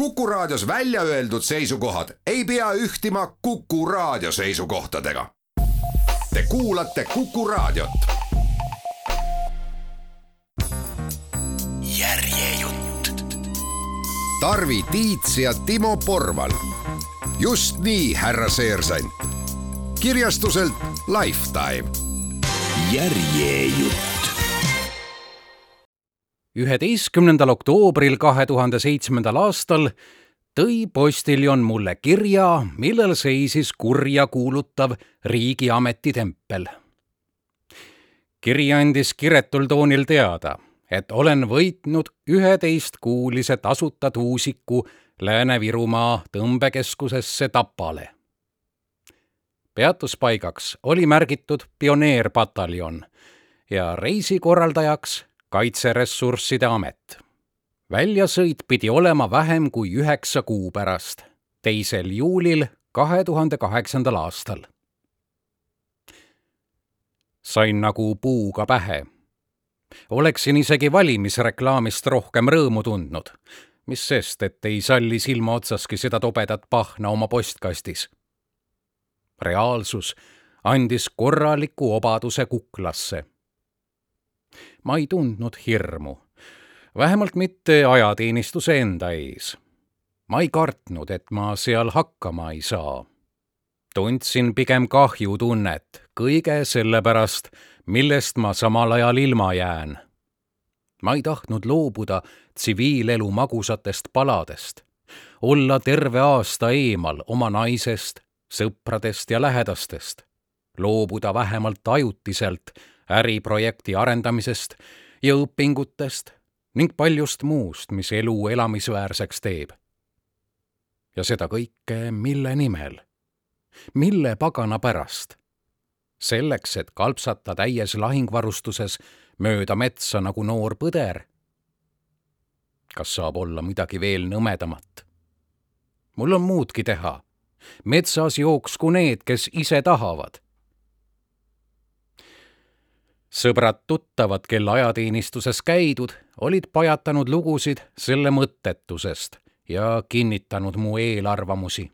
Kuku Raadios välja öeldud seisukohad ei pea ühtima Kuku Raadio seisukohtadega. Te kuulate Kuku Raadiot. järjejutt. Tarvi Tiits ja Timo Porval. just nii, härra Seersant. kirjastuselt Lifetime. järjejutt üheteistkümnendal oktoobril kahe tuhande seitsmendal aastal tõi postiljon mulle kirja, millel seisis kurja kuulutav riigiameti tempel. kiri andis kiretul toonil teada, et olen võitnud üheteistkuulise tasuta tuusiku Lääne-Virumaa tõmbekeskusesse Tapale. peatuspaigaks oli märgitud pioneerpataljon ja reisikorraldajaks kaitseressursside amet. väljasõit pidi olema vähem kui üheksa kuu pärast, teisel juulil kahe tuhande kaheksandal aastal. sain nagu puuga pähe. oleksin isegi valimisreklaamist rohkem rõõmu tundnud, mis sest, et ei salli silma otsaski seda tobedat pahna oma postkastis. reaalsus andis korraliku obaduse kuklasse ma ei tundnud hirmu. vähemalt mitte ajateenistuse enda ees. ma ei kartnud, et ma seal hakkama ei saa. tundsin pigem kahjutunnet kõige selle pärast, millest ma samal ajal ilma jään. ma ei tahtnud loobuda tsiviilelu magusatest paladest, olla terve aasta eemal oma naisest, sõpradest ja lähedastest, loobuda vähemalt ajutiselt äriprojekti arendamisest ja õpingutest ning paljust muust, mis elu elamisväärseks teeb. ja seda kõike mille nimel? mille pagana pärast? selleks, et kalpsata täies lahingvarustuses mööda metsa nagu noor põder. kas saab olla midagi veel nõmedamat? mul on muudki teha. metsas jooksku need, kes ise tahavad sõbrad-tuttavad, kel ajateenistuses käidud, olid pajatanud lugusid selle mõttetusest ja kinnitanud mu eelarvamusi.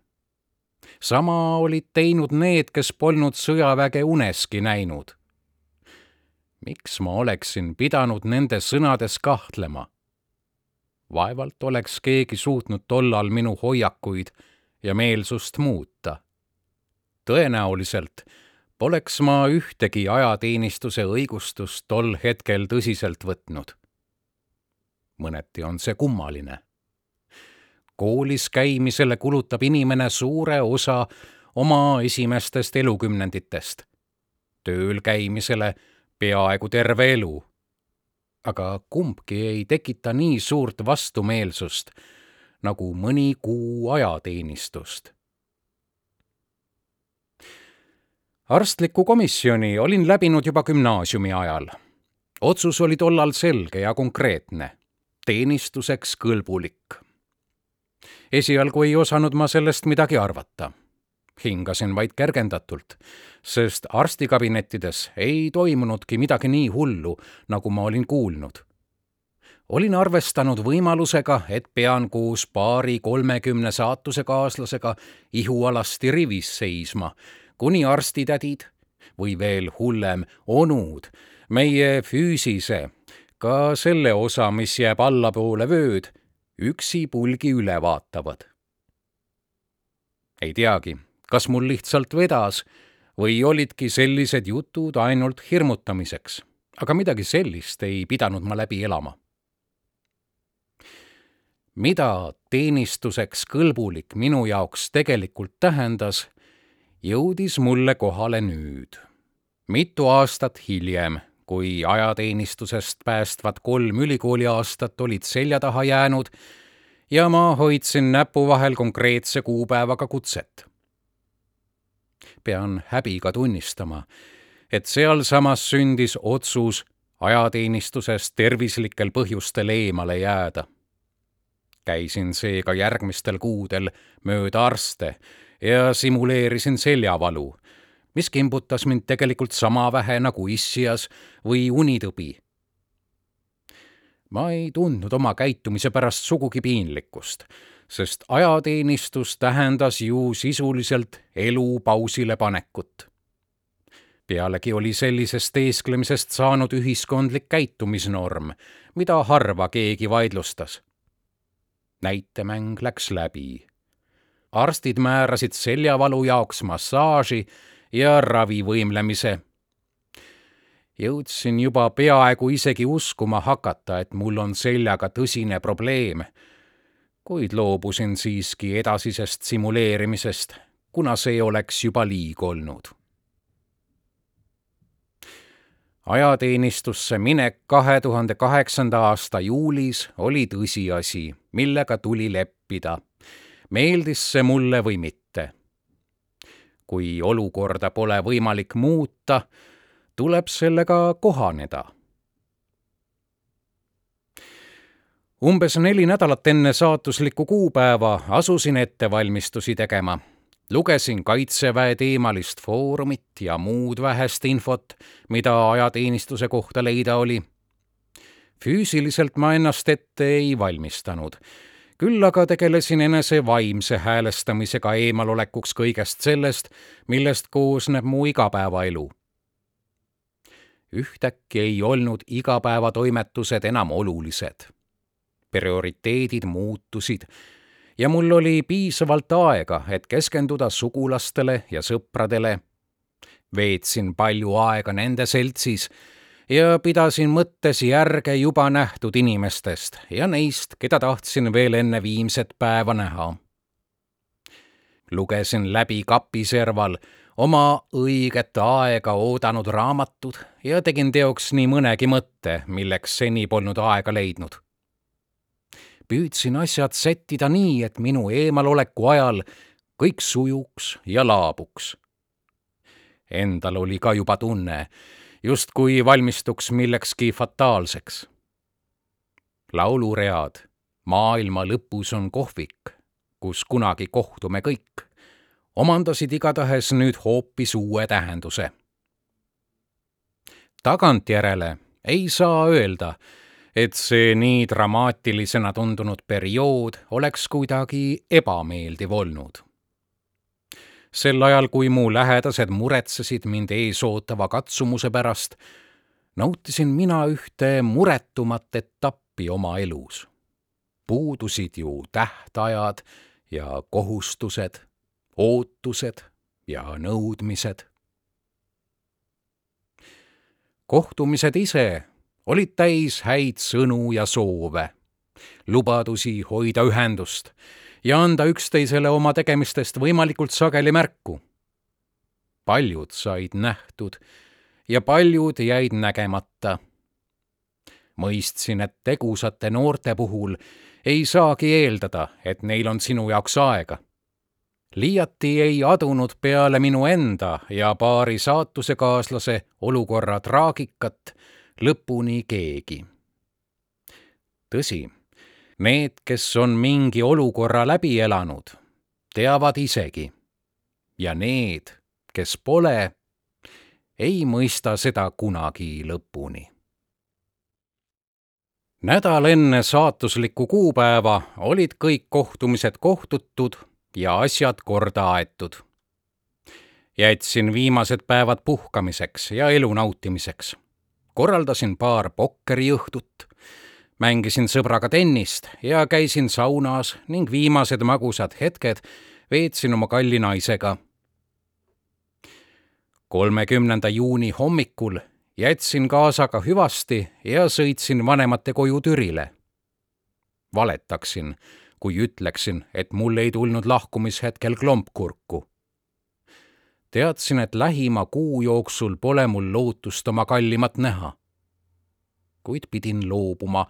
sama olid teinud need, kes polnud sõjaväge uneski näinud. miks ma oleksin pidanud nende sõnades kahtlema? vaevalt oleks keegi suutnud tollal minu hoiakuid ja meelsust muuta. tõenäoliselt poleks ma ühtegi ajateenistuse õigustust tol hetkel tõsiselt võtnud. mõneti on see kummaline. koolis käimisele kulutab inimene suure osa oma esimestest elukümnenditest, tööl käimisele peaaegu terve elu. aga kumbki ei tekita nii suurt vastumeelsust nagu mõni kuu ajateenistust arstlikku komisjoni olin läbinud juba gümnaasiumi ajal. otsus oli tollal selge ja konkreetne, teenistuseks kõlbulik. esialgu ei osanud ma sellest midagi arvata. hingasin vaid kergendatult, sest arstikabinettides ei toimunudki midagi nii hullu, nagu ma olin kuulnud olin arvestanud võimalusega, et pean koos paari kolmekümne saatusekaaslasega ihualasti rivis seisma kuni arstitädid või veel hullem, onud meie füüsise, ka selle osa, mis jääb allapoole vööd, üksi pulgi üle vaatavad. ei teagi, kas mul lihtsalt vedas või olidki sellised jutud ainult hirmutamiseks, aga midagi sellist ei pidanud ma läbi elama. mida teenistuseks kõlbulik minu jaoks tegelikult tähendas jõudis mulle kohale nüüd. mitu aastat hiljem, kui ajateenistusest päästvad kolm ülikooliaastat olid selja taha jäänud ja ma hoidsin näpu vahel konkreetse kuupäevaga kutset. pean häbiga tunnistama, et sealsamas sündis otsus ajateenistusest tervislikel põhjustel eemale jääda. käisin seega järgmistel kuudel mööda arste ja simuleerisin seljavalu, mis kimbutas mind tegelikult sama vähe nagu issias või unitõbi. ma ei tundnud oma käitumise pärast sugugi piinlikkust, sest ajateenistus tähendas ju sisuliselt elu pausile panekut. pealegi oli sellisest teesklemisest saanud ühiskondlik käitumisnorm, mida harva keegi vaidlustas. näitemäng läks läbi. Arstid määrasid seljavalu jaoks massaaži ja ravivõimlemise jõudsin juba peaaegu isegi uskuma hakata, et mul on seljaga tõsine probleem, kuid loobusin siiski edasisest simuleerimisest, kuna see oleks juba liig olnud. ajateenistusse minek kahe tuhande kaheksanda aasta juulis oli tõsiasi, millega tuli leppida, meeldis see mulle või mitte. kui olukorda pole võimalik muuta, tuleb sellega kohaneda. umbes neli nädalat enne saatuslikku kuupäeva asusin ettevalmistusi tegema. lugesin Kaitseväe teemalist foorumit ja muud vähest infot, mida ajateenistuse kohta leida oli. füüsiliselt ma ennast ette ei valmistanud küll aga tegelesin enese vaimse häälestamisega eemalolekuks kõigest sellest, millest koosneb mu igapäevaelu ühtäkki ei olnud igapäevatoimetused enam olulised. prioriteedid muutusid ja mul oli piisavalt aega, et keskenduda sugulastele ja sõpradele. veetsin palju aega nende seltsis ja pidasin mõttes järge juba nähtud inimestest ja neist, keda tahtsin veel enne viimset päeva näha. lugesin läbi kapiserval oma õiget aega oodanud raamatud ja tegin teoks nii mõnegi mõtte, milleks seni polnud aega leidnud. püüdsin asjad sättida nii, et minu eemaloleku ajal kõik sujuks ja laabuks. Endal oli ka juba tunne, justkui valmistuks millekski fataalseks. lauluread Maailma lõpus on kohvik, kus kunagi kohtume kõik omandasid igatahes nüüd hoopis uue tähenduse. tagantjärele ei saa öelda, et see nii dramaatilisena tundunud periood oleks kuidagi ebameeldiv olnud. Sel ajal, kui mu lähedased muretsesid mind ees ootava katsumuse pärast, nautisin mina ühte muretumat etappi oma elus. puudusid ju tähtajad ja kohustused ootused ja nõudmised. kohtumised ise olid täis häid sõnu ja soove, lubadusi hoida ühendust ja anda üksteisele oma tegemistest võimalikult sageli märku. paljud said nähtud ja paljud jäid nägemata. mõistsin, et tegusate noorte puhul ei saagi eeldada, et neil on sinu jaoks aega liiati ei adunud peale minu enda ja paari saatusekaaslase olukorra traagikat lõpuni keegi. tõsi, need, kes on mingi olukorra läbi elanud, teavad isegi. ja need, kes pole, ei mõista seda kunagi lõpuni nädal enne saatuslikku kuupäeva olid kõik kohtumised kohtutud ja asjad korda aetud. jätsin viimased päevad puhkamiseks ja elu nautimiseks. korraldasin paar pokkeriõhtut, mängisin sõbraga tennist ja käisin saunas ning viimased magusad hetked veetsin oma kalli naisega. kolmekümnenda juuni hommikul jätsin kaasaga hüvasti ja sõitsin vanemate koju Türile. valetaksin kui ütleksin, et mul ei tulnud lahkumishetkel klomp kurku. teadsin, et lähima kuu jooksul pole mul lootust oma kallimat näha. Kuid pidin loobuma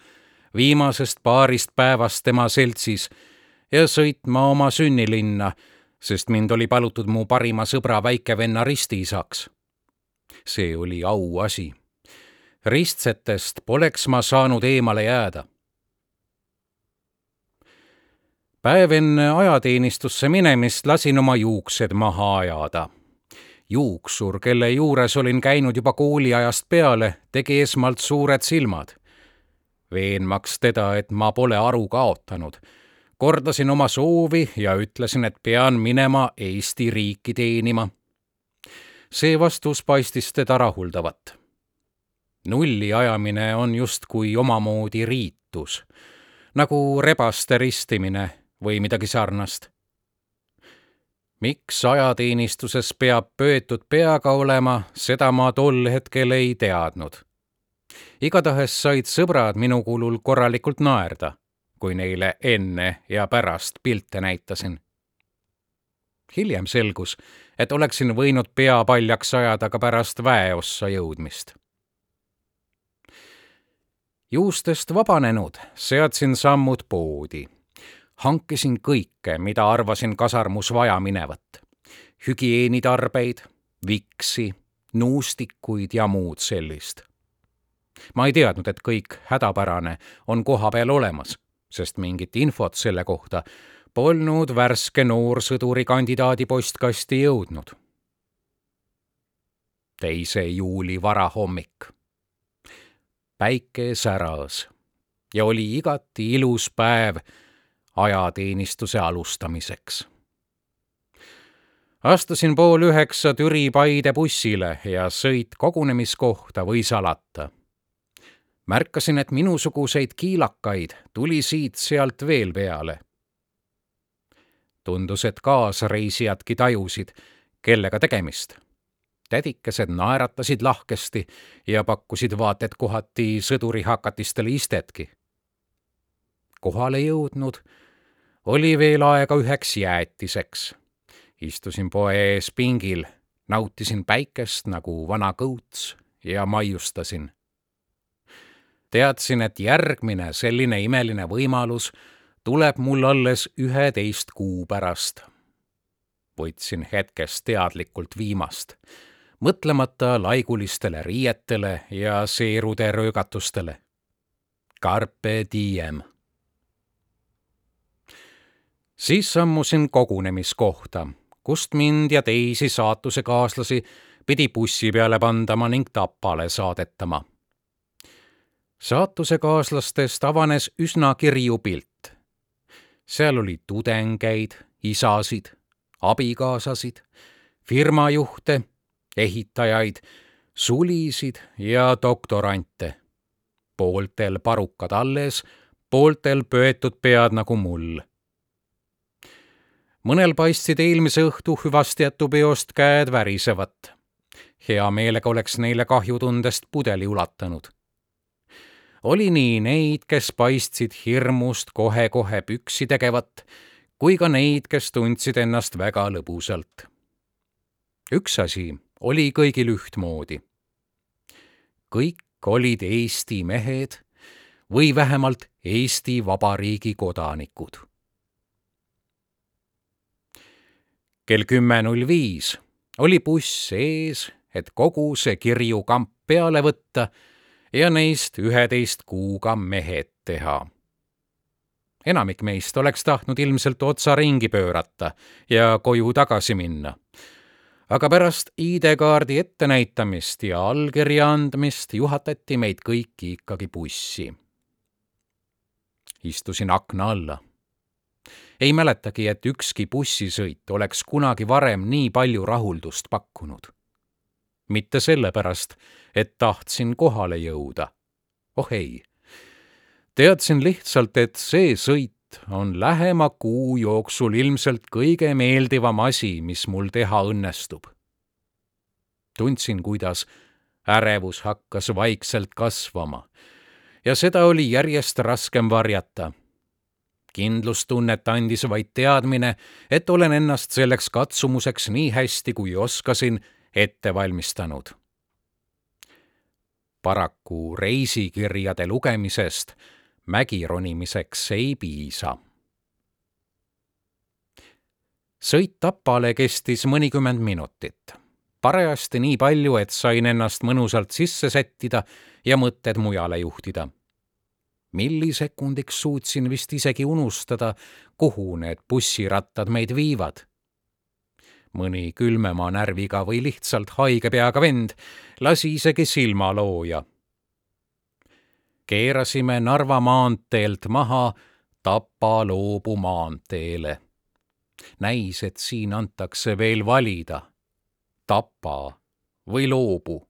viimasest paarist päevast tema seltsis ja sõitma oma sünnilinna, sest mind oli palutud mu parima sõbra väikevenna ristiisaks. see oli auasi. ristsetest poleks ma saanud eemale jääda päev enne ajateenistusse minemist lasin oma juuksed maha ajada. Juuksur, kelle juures olin käinud juba kooliajast peale, tegi esmalt suured silmad. veenmaks teda, et ma pole aru kaotanud, kordasin oma soovi ja ütlesin, et pean minema Eesti riiki teenima. see vastus paistis teda rahuldavat. nulli ajamine on justkui omamoodi riitus, nagu rebaste ristimine või midagi sarnast miks ajateenistuses peab pöötud peaga olema, seda ma tol hetkel ei teadnud. igatahes said sõbrad minu kulul korralikult naerda, kui neile enne ja pärast pilte näitasin. hiljem selgus, et oleksin võinud pea paljaks ajada ka pärast väeossa jõudmist. juustest vabanenud seadsin sammud poodi hankisin kõike, mida arvasin kasarmus vaja minevat. hügieenitarbeid, viksi, nuustikuid ja muud sellist. ma ei teadnud, et kõik hädapärane on kohapeal olemas, sest mingit infot selle kohta polnud värske noorsõduri kandidaadi postkasti jõudnud. teise juuli varahommik. päike säras ja oli igati ilus päev ajateenistuse alustamiseks. astusin pool üheksa Türi Paide bussile ja sõit kogunemiskohta võis alata. märkasin, et minusuguseid kiilakaid tuli siit-sealt veel peale. tundus, et kaasreisijadki tajusid, kellega tegemist tädikesed naeratasid lahkesti ja pakkusid vaat et kohati sõdurihakatistele istetki. kohale jõudnud oli veel aega üheks jäätiseks. istusin poe ees pingil, nautisin päikest nagu vana kõuts ja maiustasin. teadsin, et järgmine selline imeline võimalus tuleb mul alles üheteist kuu pärast. võtsin hetkest teadlikult viimast, mõtlemata laigulistele riietele ja seerude röögatustele. Carpe diem siis sammusin kogunemiskohta, kust mind ja teisi saatusekaaslasi pidi bussi peale pandama ning Tapale saadetama. saatusekaaslastest avanes üsna kirju pilt. seal oli tudengeid, isasid, abikaasasid, firmajuhte, ehitajaid, sulisid ja doktorante. pooltel parukad alles, pooltel pöetud pead nagu mull mõnel paistsid eelmise õhtu hüvastijätupeost käed värisevat. hea meelega oleks neile kahjutundest pudeli ulatanud. oli nii neid, kes paistsid hirmust kohe-kohe püksi tegevat, kui ka neid, kes tundsid ennast väga lõbusalt. üks asi oli kõigil ühtmoodi. kõik olid Eesti mehed või vähemalt Eesti Vabariigi kodanikud kell kümme null viis oli buss ees, et kogu see kirju kamp peale võtta ja neist üheteist kuuga mehed teha. enamik meist oleks tahtnud ilmselt otsa ringi pöörata ja koju tagasi minna. aga pärast ID-kaardi ettenäitamist ja allkirja andmist juhatati meid kõiki ikkagi bussi. istusin akna alla ei mäletagi, et ükski bussisõit oleks kunagi varem nii palju rahuldust pakkunud. mitte sellepärast, et tahtsin kohale jõuda. oh ei. teadsin lihtsalt, et see sõit on lähema kuu jooksul ilmselt kõige meeldivam asi, mis mul teha õnnestub. tundsin, kuidas ärevus hakkas vaikselt kasvama ja seda oli järjest raskem varjata kindlustunnet andis vaid teadmine, et olen ennast selleks katsumuseks nii hästi, kui oskasin, ette valmistanud. paraku reisikirjade lugemisest mägi ronimiseks ei piisa. sõit Tapale kestis mõnikümmend minutit parajasti nii palju, et sain ennast mõnusalt sisse sättida ja mõtted mujale juhtida millisekundiks suutsin vist isegi unustada, kuhu need bussirattad meid viivad. mõni külmema närviga või lihtsalt haige peaga vend lasi isegi silmalooja. keerasime Narva maanteelt maha Tapa-Loobu maanteele. näis, et siin antakse veel valida Tapa või Loobu.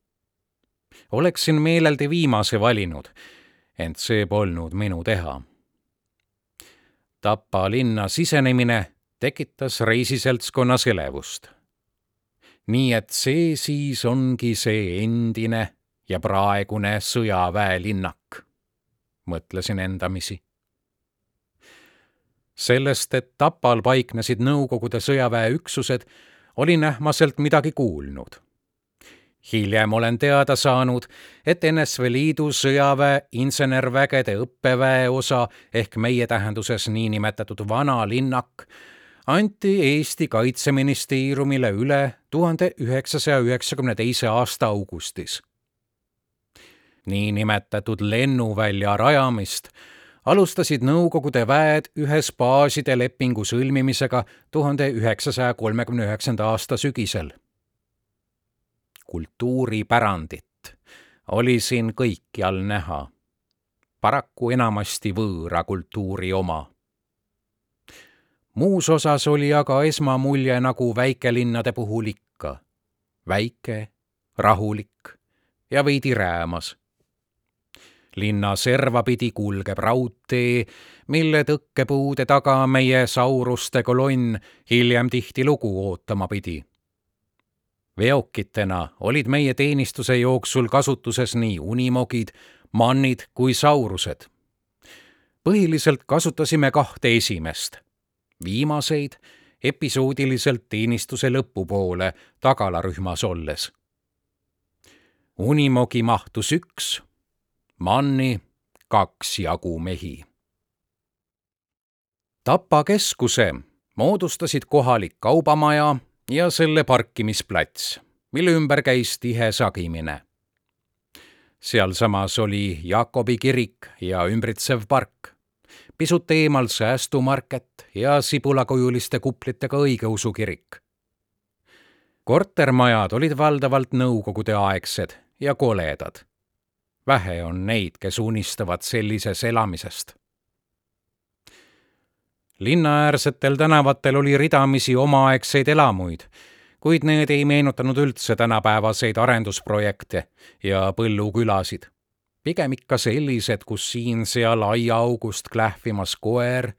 oleksin meeleldi viimase valinud, ent see polnud minu teha. Tapa linna sisenemine tekitas reisiseltskonnas elevust. nii et see siis ongi see endine ja praegune sõjaväelinnak, mõtlesin endamisi sellest, et Tapal paiknesid Nõukogude sõjaväeüksused, olin ähmaselt midagi kuulnud. Hiljem olen teada saanud, et NSV Liidu sõjaväe insenervägede õppeväe osa ehk meie tähenduses niinimetatud vana linnak anti Eesti Kaitseministeeriumile üle tuhande üheksasaja üheksakümne teise aasta augustis. niinimetatud lennuvälja rajamist alustasid Nõukogude väed ühes baaside lepingu sõlmimisega tuhande üheksasaja kolmekümne üheksanda aasta sügisel. Kultuuripärandit oli siin kõikjal näha, paraku enamasti võõra kultuuri oma. muus osas oli aga esmamulje nagu väikelinnade puhul ikka, väike, rahulik ja veidi räämas linna servapidi kulgeb raudtee, mille tõkkepuude taga meie sauruste kolonn hiljem tihtilugu ootama pidi. Veokitena olid meie teenistuse jooksul kasutuses nii unimogid, mannid kui saurused. põhiliselt kasutasime kahte esimest, viimaseid episoodiliselt teenistuse lõpupoole tagalarühmas olles. unimogi mahtus üks manni kaks jagu mehi. Tapa keskuse moodustasid kohalik kaubamaja ja selle parkimisplats, mille ümber käis tihe sagimine. sealsamas oli Jakobi kirik ja ümbritsev park, pisut eemal säästumarket ja sibulakujuliste kuplitega õigeusu kirik. kortermajad olid valdavalt nõukogudeaegsed ja koledad vähe on neid, kes unistavad sellises elamisest. Linnaäärsetel tänavatel oli ridamisi omaaegseid elamuid, kuid need ei meenutanud üldse tänapäevaseid arendusprojekte ja põllukülasid. pigem ikka sellised, kus siin-seal aiaaugust klähvimas koer,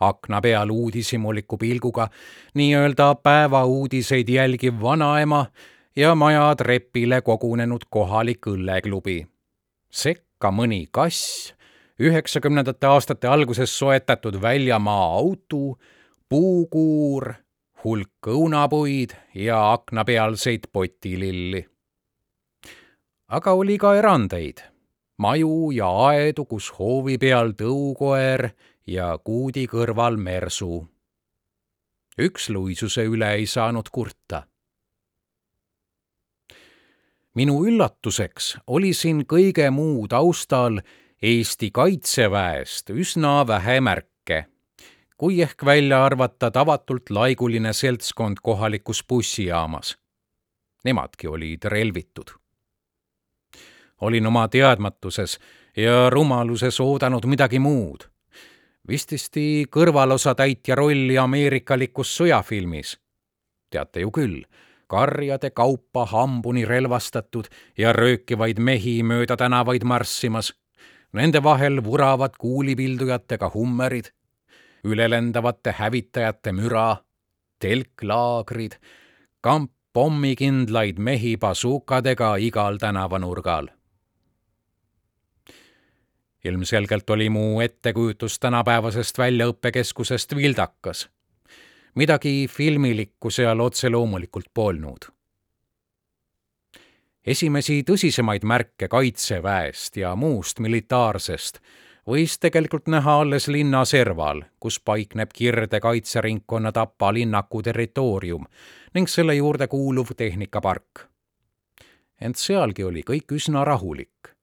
akna peal uudishimuliku pilguga nii-öelda päevauudiseid jälgiv vanaema ja maja trepile kogunenud kohalik õlleklubi sekka mõni kass, üheksakümnendate aastate alguses soetatud väljamaa auto, puukuur, hulk õunapuid ja aknapealseid potililli. aga oli ka erandeid, maju ja aedu, kus hoovi peal tõukoer ja kuudi kõrval mersu. üks luisuse üle ei saanud kurta minu üllatuseks oli siin kõige muu taustal Eesti Kaitseväest üsna vähe märke, kui ehk välja arvata tavatult laiguline seltskond kohalikus bussijaamas. Nemadki olid relvitud. olin oma teadmatuses ja rumaluses oodanud midagi muud. vististi kõrvalosatäitja rolli ameerikalikus sõjafilmis. teate ju küll karjade kaupa hambuni relvastatud ja röökivaid mehi mööda tänavaid marssimas. Nende vahel vuravad kuulipildujatega hummerid, ülelendavate hävitajate müra, telklaagrid, kamp pommikindlaid mehi basuukadega igal tänavanurgal. ilmselgelt oli mu ettekujutus tänapäevasest väljaõppekeskusest vildakas midagi filmilikku seal otse loomulikult polnud. Esimesi tõsisemaid märke kaitseväest ja muust militaarsest võis tegelikult näha alles linna serval, kus paikneb Kirde kaitseringkonna Tapa linnaku territoorium ning selle juurde kuuluv tehnikapark. ent sealgi oli kõik üsna rahulik.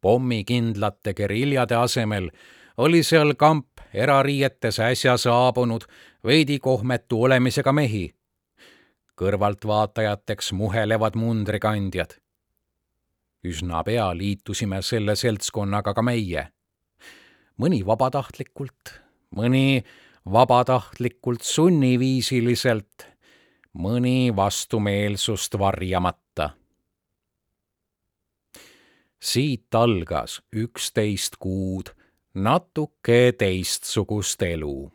pommikindlate geriljade asemel oli seal kamp erariietes äsja saabunud veidi kohmetu olemisega mehi. kõrvaltvaatajateks muhelevad mundrikandjad. Üsna pea liitusime selle seltskonnaga ka meie. mõni vabatahtlikult, mõni vabatahtlikult sunniviisiliselt, mõni vastumeelsust varjamata. siit algas üksteist kuud natuke teistsugust elu.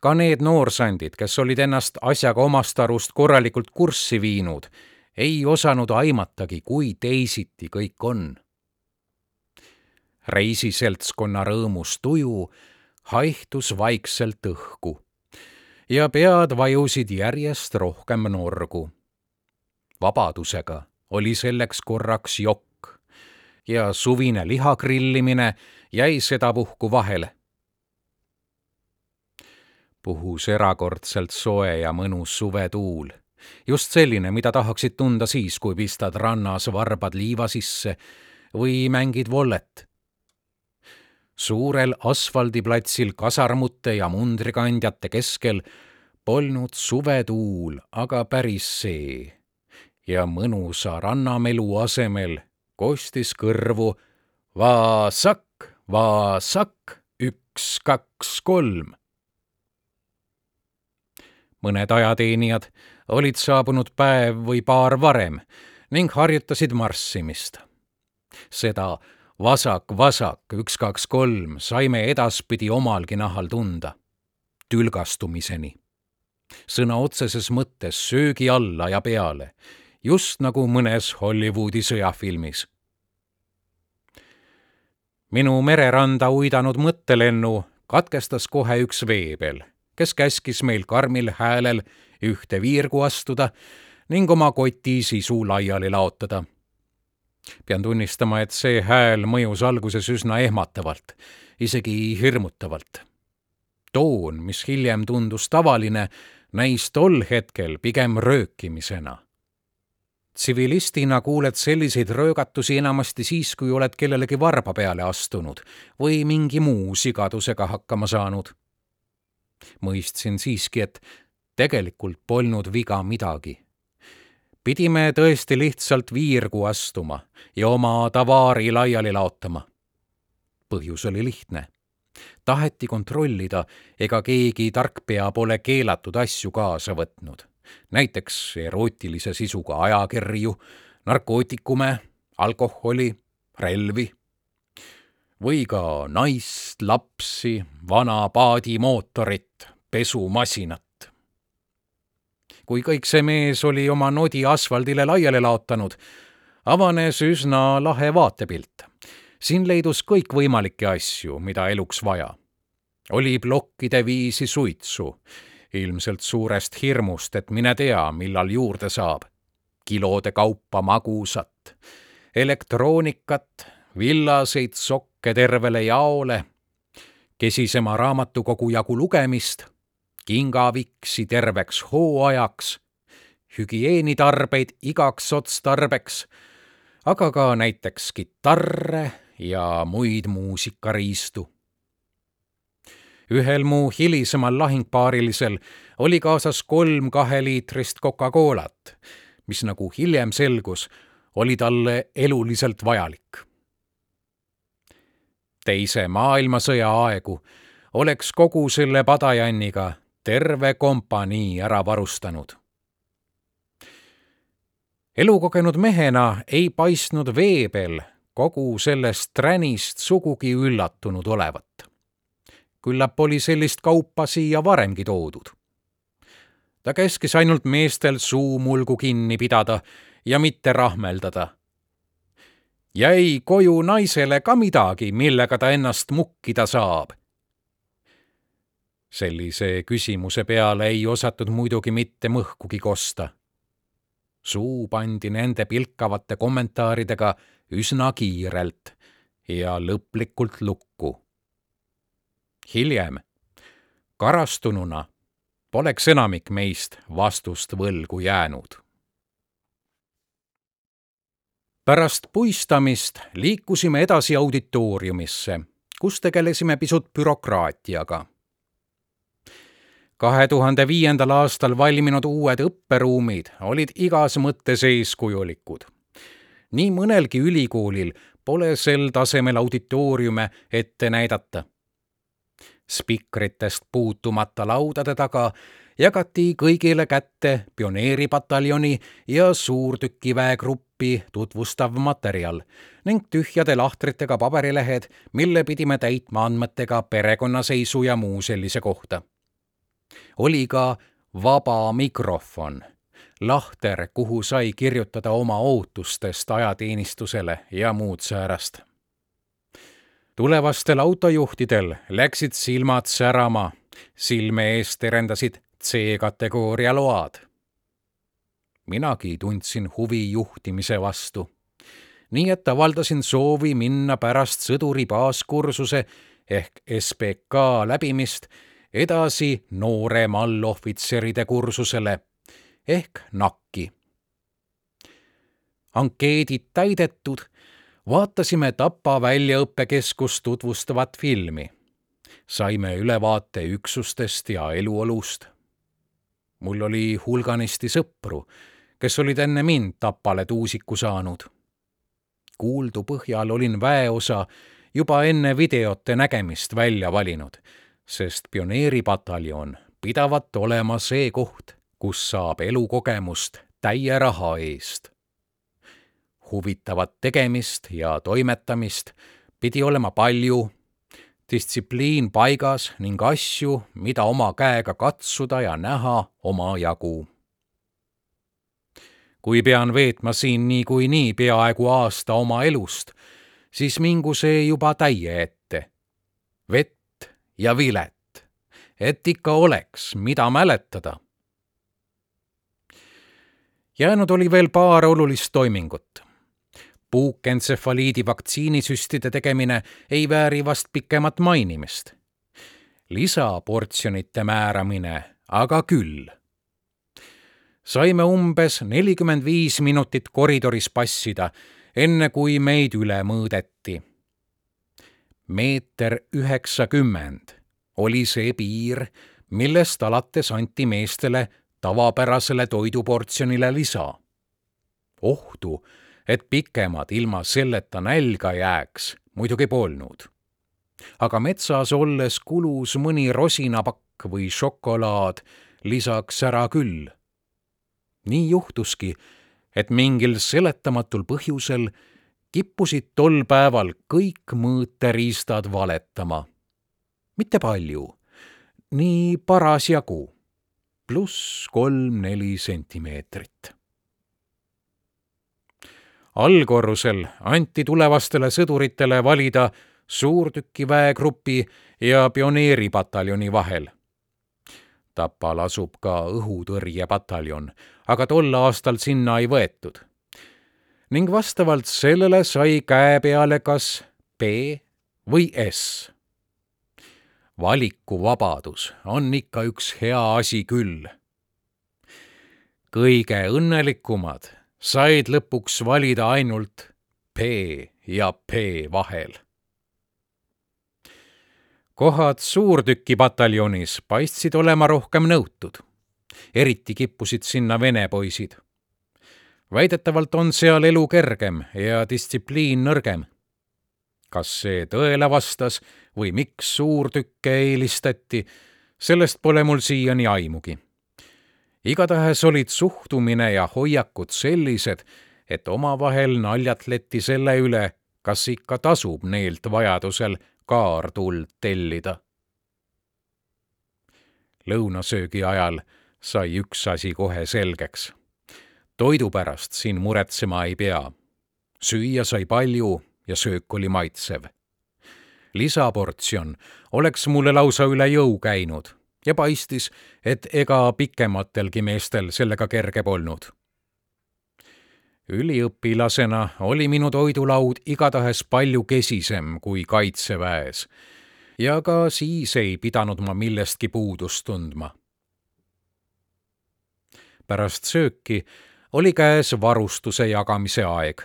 ka need noorsandid, kes olid ennast asjaga omast arust korralikult kurssi viinud, ei osanud aimatagi, kui teisiti kõik on. reisiseltskonna rõõmus tuju haihtus vaikselt õhku ja pead vajusid järjest rohkem norgu. vabadusega oli selleks korraks jokk ja suvine liha grillimine jäi sedapuhku vahele. puhus erakordselt soe ja mõnus suvetuul, just selline, mida tahaksid tunda siis, kui pistad rannas varbad liiva sisse või mängid vollet suurel asfaldiplatsil kasarmute ja mundrikandjate keskel polnud suvetuul aga päris see ja mõnusa rannamelu asemel kostis kõrvu vaasak, vaasak, üks, kaks, kolm. Mõned ajateenijad olid saabunud päev või paar varem ning harjutasid marssimist. seda vasak, vasak, üks, kaks, kolm saime edaspidi omalgi nahal tunda. tülgastumiseni. sõna otseses mõttes söögi alla ja peale, just nagu mõnes Hollywoodi sõjafilmis. minu mereranda uidanud mõttelennu katkestas kohe üks veebel, kes käskis meil karmil häälel ühte viirgu astuda ning oma koti sisu laiali laotada pean tunnistama, et see hääl mõjus alguses üsna ehmatavalt, isegi hirmutavalt. toon, mis hiljem tundus tavaline, näis tol hetkel pigem röökimisena. tsivilistina kuuled selliseid röögatusi enamasti siis, kui oled kellelegi varba peale astunud või mingi muu sigadusega hakkama saanud. Mõistsin siiski, et tegelikult polnud viga midagi pidime tõesti lihtsalt viirgu astuma ja oma tavaari laiali laotama. põhjus oli lihtne. taheti kontrollida, ega keegi tarkpea pole keelatud asju kaasa võtnud. näiteks erootilise sisuga ajakirju, narkootikume, alkoholi, relvi või ka naist, lapsi, vana paadimootorit, pesumasinat kui kõik see mees oli oma nodi asfaldile laiali laotanud, avanes üsna lahe vaatepilt. siin leidus kõikvõimalikke asju, mida eluks vaja. oli plokkide viisi suitsu, ilmselt suurest hirmust, et mine tea, millal juurde saab. kilode kaupa magusat, elektroonikat, villaseid sokke tervele jaole, kesisema raamatukogu jagu lugemist kingaviksi terveks hooajaks, hügieenitarbeid igaks otstarbeks, aga ka näiteks kitarre ja muid muusikariistu. ühel mu hilisemal lahingpaarilisel oli kaasas kolm kaheliitrist Coca-Colat, mis nagu hiljem selgus, oli talle eluliselt vajalik. Teise maailmasõja aegu oleks kogu selle padajanniga terve kompanii ära varustanud. elukogenud mehena ei paistnud Veebel kogu sellest tränist sugugi üllatunud olevat. küllap oli sellist kaupa siia varemgi toodud. ta käskis ainult meestel suu mulgu kinni pidada ja mitte rahmeldada. Jäi koju naisele ka midagi, millega ta ennast mukkida saab sellise küsimuse peale ei osatud muidugi mitte mõhkugi kosta. suu pandi nende pilkavate kommentaaridega üsna kiirelt ja lõplikult lukku. hiljem, karastununa, poleks enamik meist vastust võlgu jäänud pärast puistamist liikusime edasi auditooriumisse, kus tegelesime pisut bürokraatiaga kahe tuhande viiendal aastal valminud uued õpperuumid olid igas mõttes eeskujulikud. nii mõnelgi ülikoolil pole sel tasemel auditooriume ette näidata. spikritest puutumata laudade taga jagati kõigile kätte pioneeripataljoni ja suurtükiväegruppi tutvustav materjal ning tühjade lahtritega paberilehed, mille pidime täitma andmetega perekonnaseisu ja muu sellise kohta. oli ka vaba mikrofon, lahter, kuhu sai kirjutada oma ootustest ajateenistusele ja muud säärast tulevastel autojuhtidel läksid silmad särama, silme ees terendasid C-kategooria load. Minagi tundsin huvi juhtimise vastu. nii et avaldasin soovi minna pärast sõduri baaskursuse ehk SBK läbimist edasi noorem allohvitseride kursusele ehk NAK-i. ankeedid täidetud, vaatasime Tapa väljaõppekeskust tutvustavat filmi. saime ülevaate üksustest ja eluolust mul oli hulganisti sõpru, kes olid enne mind Tapale tuusiku saanud. kuuldu põhjal olin väeosa juba enne videote nägemist välja valinud, sest pioneeripataljon pidavat olema see koht, kus saab elukogemust täie raha eest. huvitavat tegemist ja toimetamist pidi olema palju distsipliin paigas ning asju, mida oma käega katsuda ja näha omajagu. Kui pean veetma siin niikuinii peaaegu aasta oma elust, siis mingu see juba täie ette. vett ja vilet, et ikka oleks, mida mäletada. jäänud oli veel paar olulist toimingut puukentsefaliidi vaktsiinisüstide tegemine ei vääri vast pikemat mainimist. lisaportsjonite määramine aga küll. Saime umbes nelikümmend viis minutit koridoris passida, enne kui meid üle mõõdeti. meeter üheksakümmend oli see piir, millest alates anti meestele tavapärasele toiduportsjonile lisa. ohtu et pikemad ilma selleta nälga jääks, muidugi polnud. aga metsas olles kulus mõni rosinapakk või šokolaad lisaks ära küll. Nii juhtuski, et mingil seletamatul põhjusel kippusid tol päeval kõik mõõteriistad valetama. mitte palju, nii parasjagu, pluss kolm-neli sentimeetrit allkorrusel anti tulevastele sõduritele valida suurtükiväegrupi ja pioneeripataljoni vahel. Tapal asub ka õhutõrjepataljon, aga tol aastal sinna ei võetud. ning vastavalt sellele sai käe peale kas B või S. valikuvabadus on ikka üks hea asi küll. kõige õnnelikumad said lõpuks valida ainult P ja P vahel. Kohad suurtükipataljonis paistsid olema rohkem nõutud. eriti kippusid sinna vene poisid. väidetavalt on seal elu kergem ja distsipliin nõrgem. kas see tõele vastas või miks suurtükke eelistati, sellest pole mul siiani aimugi igatahes olid suhtumine ja hoiakud sellised, et omavahel naljatleti selle üle, kas ikka tasub neelt vajadusel kaartuld tellida. lõunasöögi ajal sai üks asi kohe selgeks. toidu pärast siin muretsema ei pea. süüa sai palju ja söök oli maitsev. lisaportsjon oleks mulle lausa üle jõu käinud ja paistis, et ega pikematelgi meestel sellega kerge polnud. Üliõpilasena oli minu toidulaud igatahes palju kesisem kui kaitseväes ja ka siis ei pidanud ma millestki puudust tundma. pärast sööki oli käes varustuse jagamise aeg.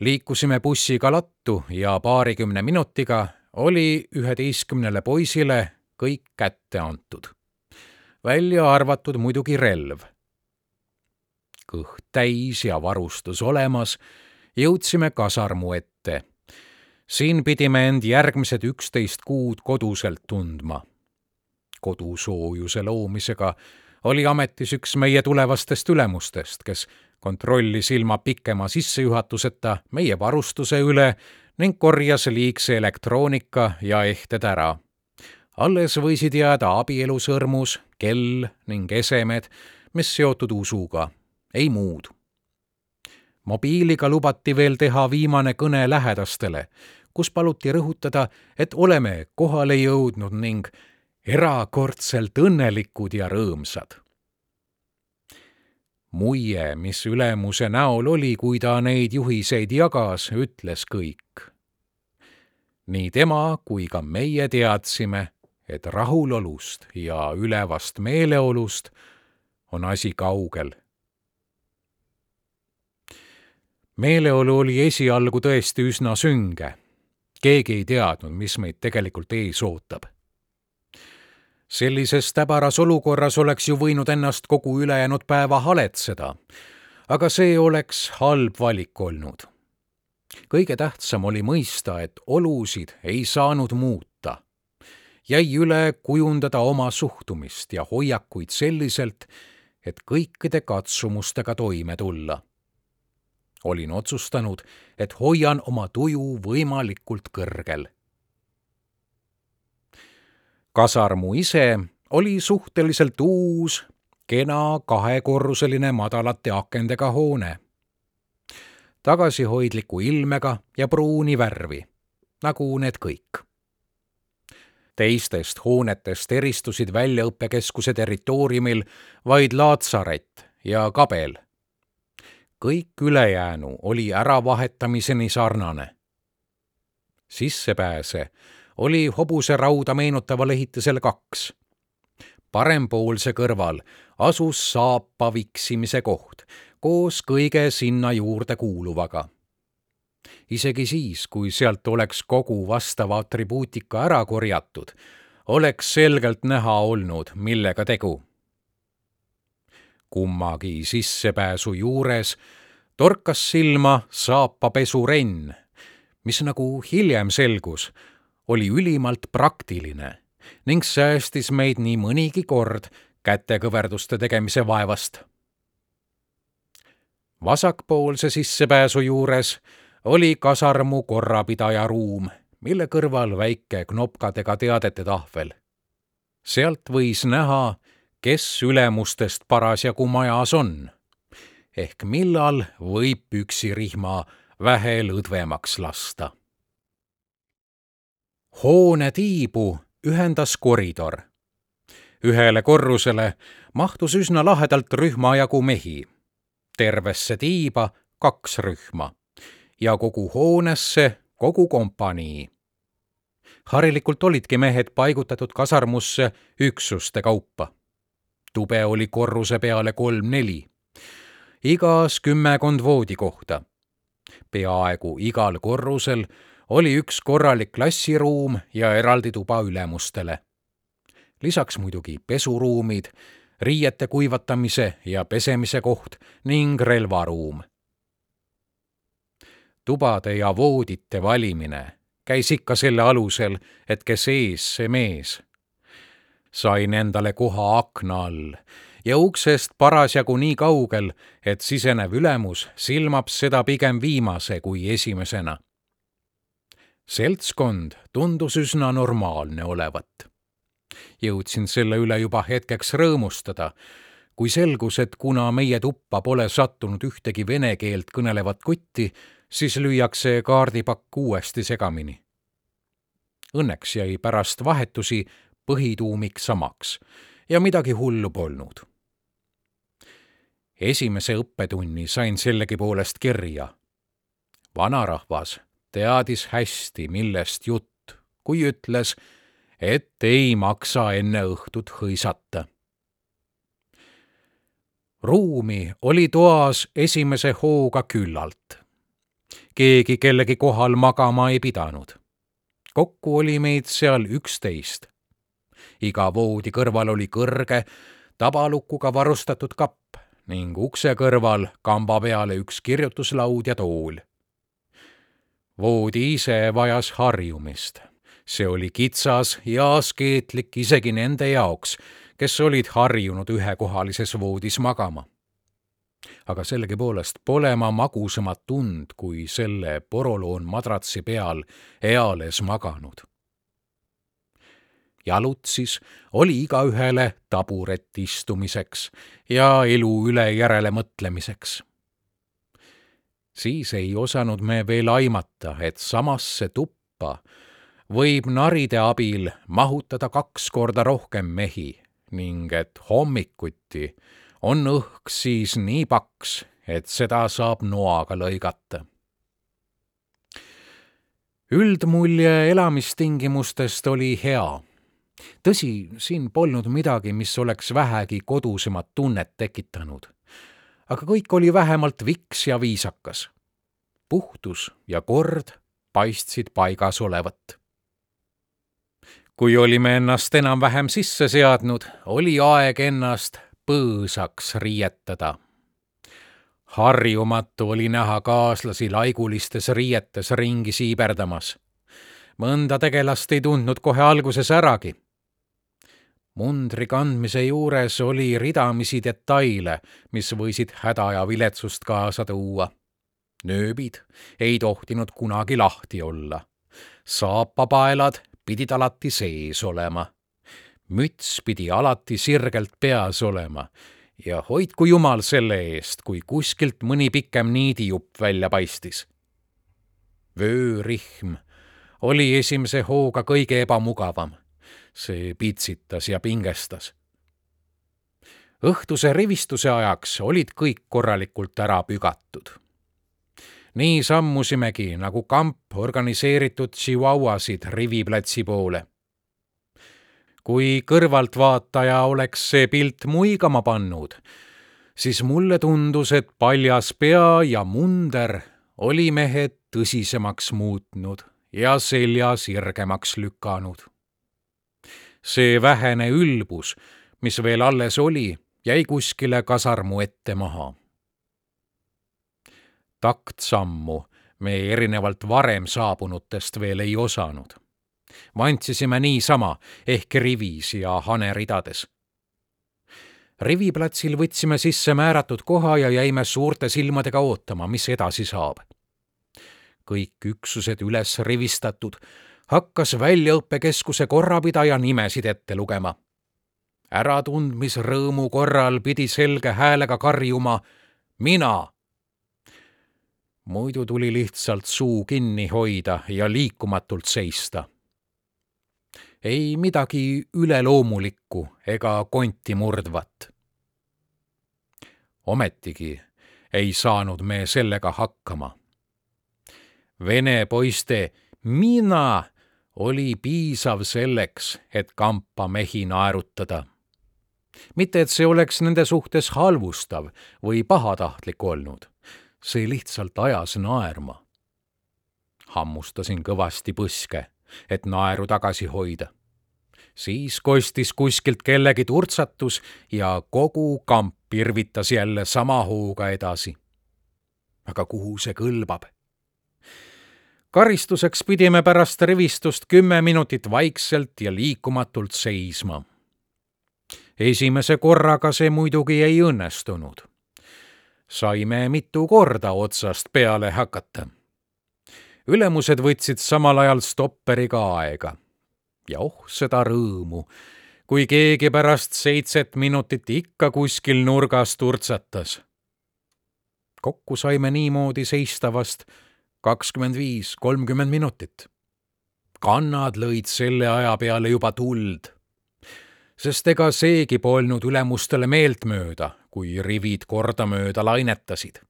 liikusime bussiga lattu ja paarikümne minutiga oli üheteistkümnele poisile kõik kätte antud. välja arvatud muidugi relv. Kõht täis ja varustus olemas, jõudsime kasarmu ette. siin pidime end järgmised üksteist kuud koduselt tundma. kodusoojuse loomisega oli ametis üks meie tulevastest ülemustest, kes kontrollis ilma pikema sissejuhatuseta meie varustuse üle ning korjas liigse elektroonika ja ehted ära. alles võisid jääda abielusõrmus, kell ning esemed, mis seotud usuga, ei muud. mobiiliga lubati veel teha viimane kõne lähedastele, kus paluti rõhutada, et oleme kohale jõudnud ning erakordselt õnnelikud ja rõõmsad muie, mis ülemuse näol oli, kui ta neid juhiseid jagas, ütles kõik. nii tema kui ka meie teadsime, et rahulolust ja ülevast meeleolust on asi kaugel. Meeleolu oli esialgu tõesti üsna sünge. keegi ei teadnud, mis meid tegelikult ees ootab sellises täbaras olukorras oleks ju võinud ennast kogu ülejäänud päeva haletseda, aga see oleks halb valik olnud. kõige tähtsam oli mõista, et olusid ei saanud muuta. jäi üle kujundada oma suhtumist ja hoiakuid selliselt, et kõikide katsumustega toime tulla. Olin otsustanud, et hoian oma tuju võimalikult kõrgel kasarmu ise oli suhteliselt uus, kena kahekorruseline madalate akendega hoone. tagasihoidliku ilmega ja pruuni värvi, nagu need kõik. teistest hoonetest eristusid väljaõppekeskuse territooriumil vaid laatsaret ja kabel. Kõik ülejäänu oli äravahetamiseni sarnane. sissepääse oli hobuserauda meenutaval ehitisel kaks. parempoolse kõrval asus saapa viksimise koht koos kõige sinna juurde kuuluvaga. isegi siis, kui sealt oleks kogu vastava atribuutika ära korjatud, oleks selgelt näha olnud, millega tegu. Kummagi sissepääsu juures torkas silma saapapesurenn, mis nagu hiljem selgus, oli ülimalt praktiline ning säästis meid nii mõnigi kord kätekõverduste tegemise vaevast. vasakpoolse sissepääsu juures oli kasarmu korrapidaja ruum, mille kõrval väike knopkadega teadete tahvel. sealt võis näha, kes ülemustest parasjagu majas on ehk millal võib püksirihma vähe lõdvemaks lasta hoone tiibu ühendas koridor. ühele korrusele mahtus üsna lahedalt rühma jagu mehi. tervesse tiiba kaks rühma ja kogu hoonesse kogu kompanii. harilikult olidki mehed paigutatud kasarmusse üksuste kaupa. Tube oli korruse peale kolm-neli, igas kümmekond voodikohta. peaaegu igal korrusel oli üks korralik klassiruum ja eraldi tuba ülemustele. lisaks muidugi pesuruumid, riiete kuivatamise ja pesemise koht ning relvaruum. tubade ja voodite valimine käis ikka selle alusel, et kes ees, see mees. Sain endale koha akna all ja uksest parasjagu nii kaugel, et sisenev ülemus silmab seda pigem viimase kui esimesena seltskond tundus üsna normaalne olevat. jõudsin selle üle juba hetkeks rõõmustada, kui selgus, et kuna meie tuppa pole sattunud ühtegi vene keelt kõnelevat kotti, siis lüüakse kaardipakk uuesti segamini. Õnneks jäi pärast vahetusi põhituumik samaks ja midagi hullu polnud. esimese õppetunni sain sellegipoolest kirja. vanarahvas teadis hästi, millest jutt, kui ütles, et ei maksa enne õhtut hõisata. ruumi oli toas esimese hooga küllalt. keegi kellegi kohal magama ei pidanud. kokku oli meid seal üksteist. Iga voodi kõrval oli kõrge, tabalukuga varustatud kapp ning ukse kõrval kamba peale üks kirjutuslaud ja tool voodi ise vajas harjumist. see oli kitsas ja askeetlik isegi nende jaoks, kes olid harjunud ühekohalises voodis magama. aga sellegipoolest pole ma magusamat tund kui selle poroloon madratsi peal eales maganud jalutsis oli igaühele taburet istumiseks ja elu üle järele mõtlemiseks. siis ei osanud me veel aimata, et samasse tuppa võib naride abil mahutada kaks korda rohkem mehi ning et hommikuti on õhk siis nii paks, et seda saab noaga lõigata üldmulje elamistingimustest oli hea tõsi, siin polnud midagi, mis oleks vähegi kodusemat tunnet tekitanud. aga kõik oli vähemalt viks ja viisakas. puhtus ja kord paistsid paigas olevat. kui olime ennast enam-vähem sisse seadnud, oli aeg ennast põõsaks riietada harjumatu oli näha kaaslasi laigulistes riietes ringi siiberdamas. mõnda tegelast ei tundnud kohe alguses äragi mundri kandmise juures oli ridamisi detaile, mis võisid häda ja viletsust kaasa tuua. nööbid ei tohtinud kunagi lahti olla. saapapaelad pidid alati sees olema. müts pidi alati sirgelt peas olema ja hoidku jumal selle eest, kui kuskilt mõni pikem niidijupp välja paistis. vöörihm oli esimese hooga kõige ebamugavam see pitsitas ja pingestas. õhtuse rivistuse ajaks olid kõik korralikult ära pügatud. nii sammusimegi nagu kamp organiseeritud Chihuahuasid riviplatsi poole. kui kõrvaltvaataja oleks see pilt muigama pannud, siis mulle tundus, et paljas pea ja munder oli mehed tõsisemaks muutnud ja selja sirgemaks lükanud see vähene ülbus, mis veel alles oli, jäi kuskile kasarmu ette maha. taktsammu me erinevalt varem saabunutest veel ei osanud. vantsisime niisama ehk rivis ja haneridades. riviplatsil võtsime sisse määratud koha ja jäime suurte silmadega ootama, mis edasi saab. kõik üksused üles rivistatud hakkas väljaõppekeskuse korrapidaja nimesid ette lugema. äratundmisrõõmu korral pidi selge häälega karjuma mina. muidu tuli lihtsalt suu kinni hoida ja liikumatult seista. ei midagi üleloomulikku ega konti murdvat. ometigi ei saanud me sellega hakkama. Vene poiste mina oli piisav selleks, et kampa mehi naerutada. mitte, et see oleks nende suhtes halvustav või pahatahtlik olnud, see lihtsalt ajas naerma. hammustasin kõvasti põske, et naeru tagasi hoida. siis kostis kuskilt kellegi turtsatus ja kogu kamp irvitas jälle sama hooga edasi. aga kuhu see kõlbab? Karistuseks pidime pärast rivistust kümme minutit vaikselt ja liikumatult seisma. esimese korraga see muidugi ei õnnestunud. saime mitu korda otsast peale hakata. ülemused võtsid samal ajal stopperiga aega. ja oh seda rõõmu, kui keegi pärast seitset minutit ikka kuskil nurgas turtsatas. kokku saime niimoodi seista vast kakskümmend viis, kolmkümmend minutit. kannad lõid selle aja peale juba tuld. sest ega seegi polnud ülemustele meeltmööda, kui rivid kordamööda lainetasid.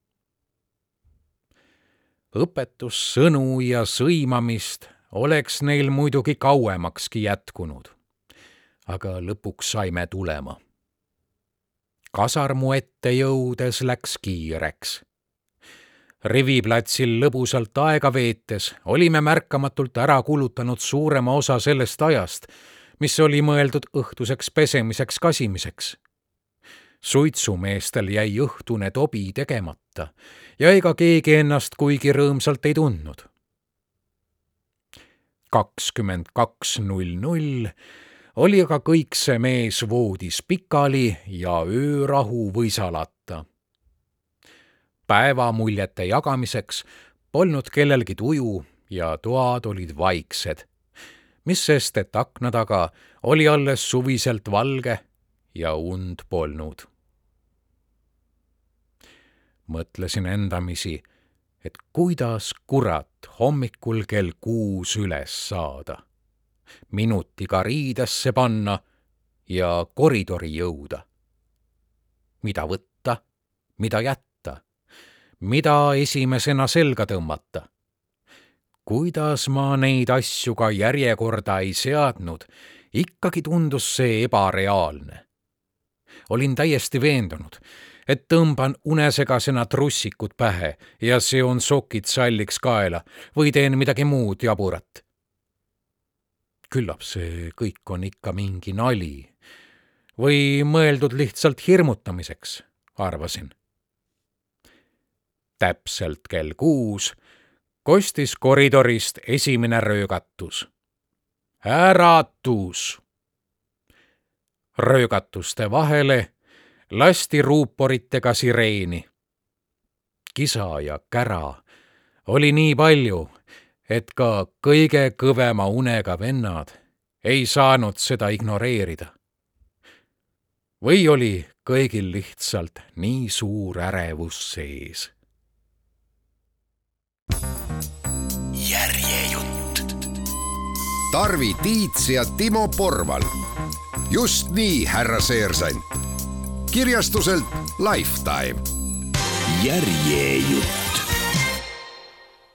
õpetussõnu ja sõimamist oleks neil muidugi kauemakski jätkunud. aga lõpuks saime tulema kasarmu ette jõudes läks kiireks riviplatsil lõbusalt aega veetes olime märkamatult ära kulutanud suurema osa sellest ajast, mis oli mõeldud õhtuseks pesemiseks kasimiseks. suitsumeestel jäi õhtune tobi tegemata ja ega keegi ennast kuigi rõõmsalt ei tundnud. kakskümmend kaks null null oli aga kõik see mees voodis pikali ja öörahu võisalata. Päevamuljete jagamiseks polnud kellelgi tuju ja toad olid vaiksed, mis sest, et akna taga oli alles suviselt valge ja und polnud. mõtlesin endamisi, et kuidas kurat hommikul kell kuus üles saada minutiga riidesse panna ja koridori jõuda. mida võtta, mida jätta, mida esimesena selga tõmmata. kuidas ma neid asju ka järjekorda ei seadnud, ikkagi tundus see ebareaalne. olin täiesti veendunud, et tõmban unesegasena trussikud pähe ja seon sokid salliks kaela või teen midagi muud jaburat küllap see kõik on ikka mingi nali või mõeldud lihtsalt hirmutamiseks, arvasin. Täpselt kell kuus kostis koridorist esimene röögatus. äratus! röögatuste vahele lasti ruuporitega sireeni. kisa ja kära oli nii palju, et ka kõige kõvema unega vennad ei saanud seda ignoreerida. või oli kõigil lihtsalt nii suur ärevus sees? Tarvi Tiits ja Timo Porval. just nii, härra Seersant. kirjastuselt Lifetime. järjejutt